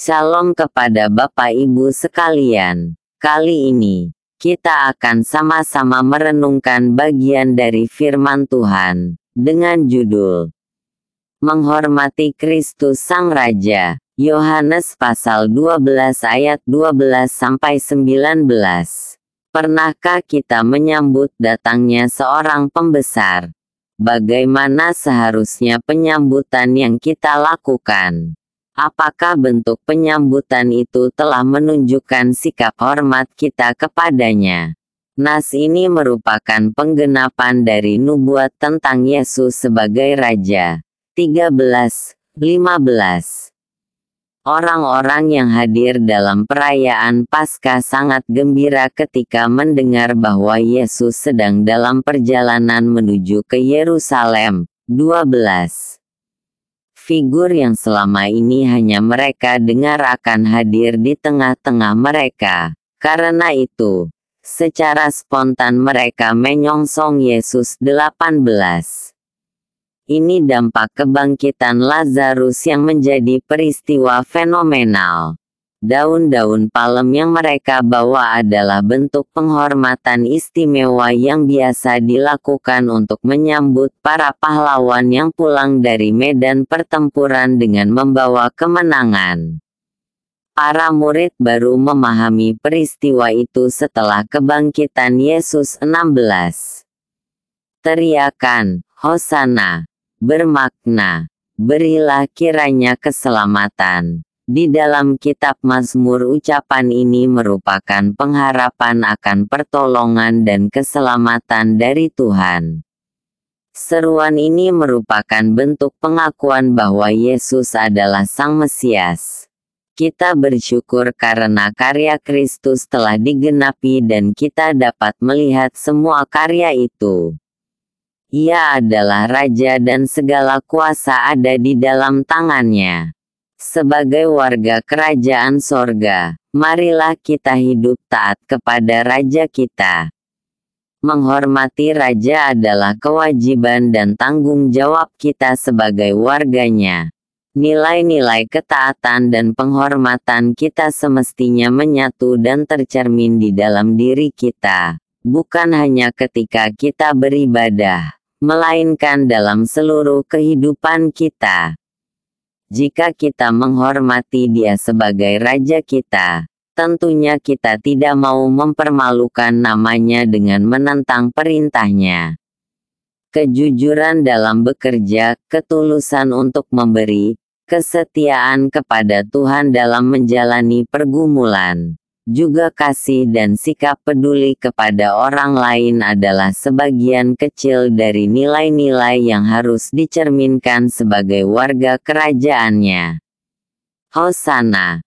Shalom kepada Bapak Ibu sekalian. Kali ini, kita akan sama-sama merenungkan bagian dari firman Tuhan, dengan judul Menghormati Kristus Sang Raja, Yohanes pasal 12 ayat 12 sampai 19. Pernahkah kita menyambut datangnya seorang pembesar? Bagaimana seharusnya penyambutan yang kita lakukan? Apakah bentuk penyambutan itu telah menunjukkan sikap hormat kita kepadanya? Nas ini merupakan penggenapan dari nubuat tentang Yesus sebagai Raja. 13, 15 Orang-orang yang hadir dalam perayaan Paskah sangat gembira ketika mendengar bahwa Yesus sedang dalam perjalanan menuju ke Yerusalem. 12. Figur yang selama ini hanya mereka dengar akan hadir di tengah-tengah mereka. Karena itu, secara spontan mereka menyongsong Yesus 18. Ini dampak kebangkitan Lazarus yang menjadi peristiwa fenomenal. Daun-daun palem yang mereka bawa adalah bentuk penghormatan istimewa yang biasa dilakukan untuk menyambut para pahlawan yang pulang dari medan pertempuran dengan membawa kemenangan. Para murid baru memahami peristiwa itu setelah kebangkitan Yesus 16. Teriakan, Hosana, bermakna, berilah kiranya keselamatan. Di dalam kitab Mazmur ucapan ini merupakan pengharapan akan pertolongan dan keselamatan dari Tuhan. Seruan ini merupakan bentuk pengakuan bahwa Yesus adalah Sang Mesias. Kita bersyukur karena karya Kristus telah digenapi dan kita dapat melihat semua karya itu. Ia adalah raja dan segala kuasa ada di dalam tangannya. Sebagai warga kerajaan sorga, marilah kita hidup taat kepada raja kita. Menghormati raja adalah kewajiban dan tanggung jawab kita sebagai warganya. Nilai-nilai ketaatan dan penghormatan kita semestinya menyatu dan tercermin di dalam diri kita, bukan hanya ketika kita beribadah melainkan dalam seluruh kehidupan kita. Jika kita menghormati Dia sebagai Raja kita, tentunya kita tidak mau mempermalukan namanya dengan menentang perintahnya. Kejujuran dalam bekerja, ketulusan untuk memberi, kesetiaan kepada Tuhan dalam menjalani pergumulan juga kasih dan sikap peduli kepada orang lain adalah sebagian kecil dari nilai-nilai yang harus dicerminkan sebagai warga kerajaannya. Hosana,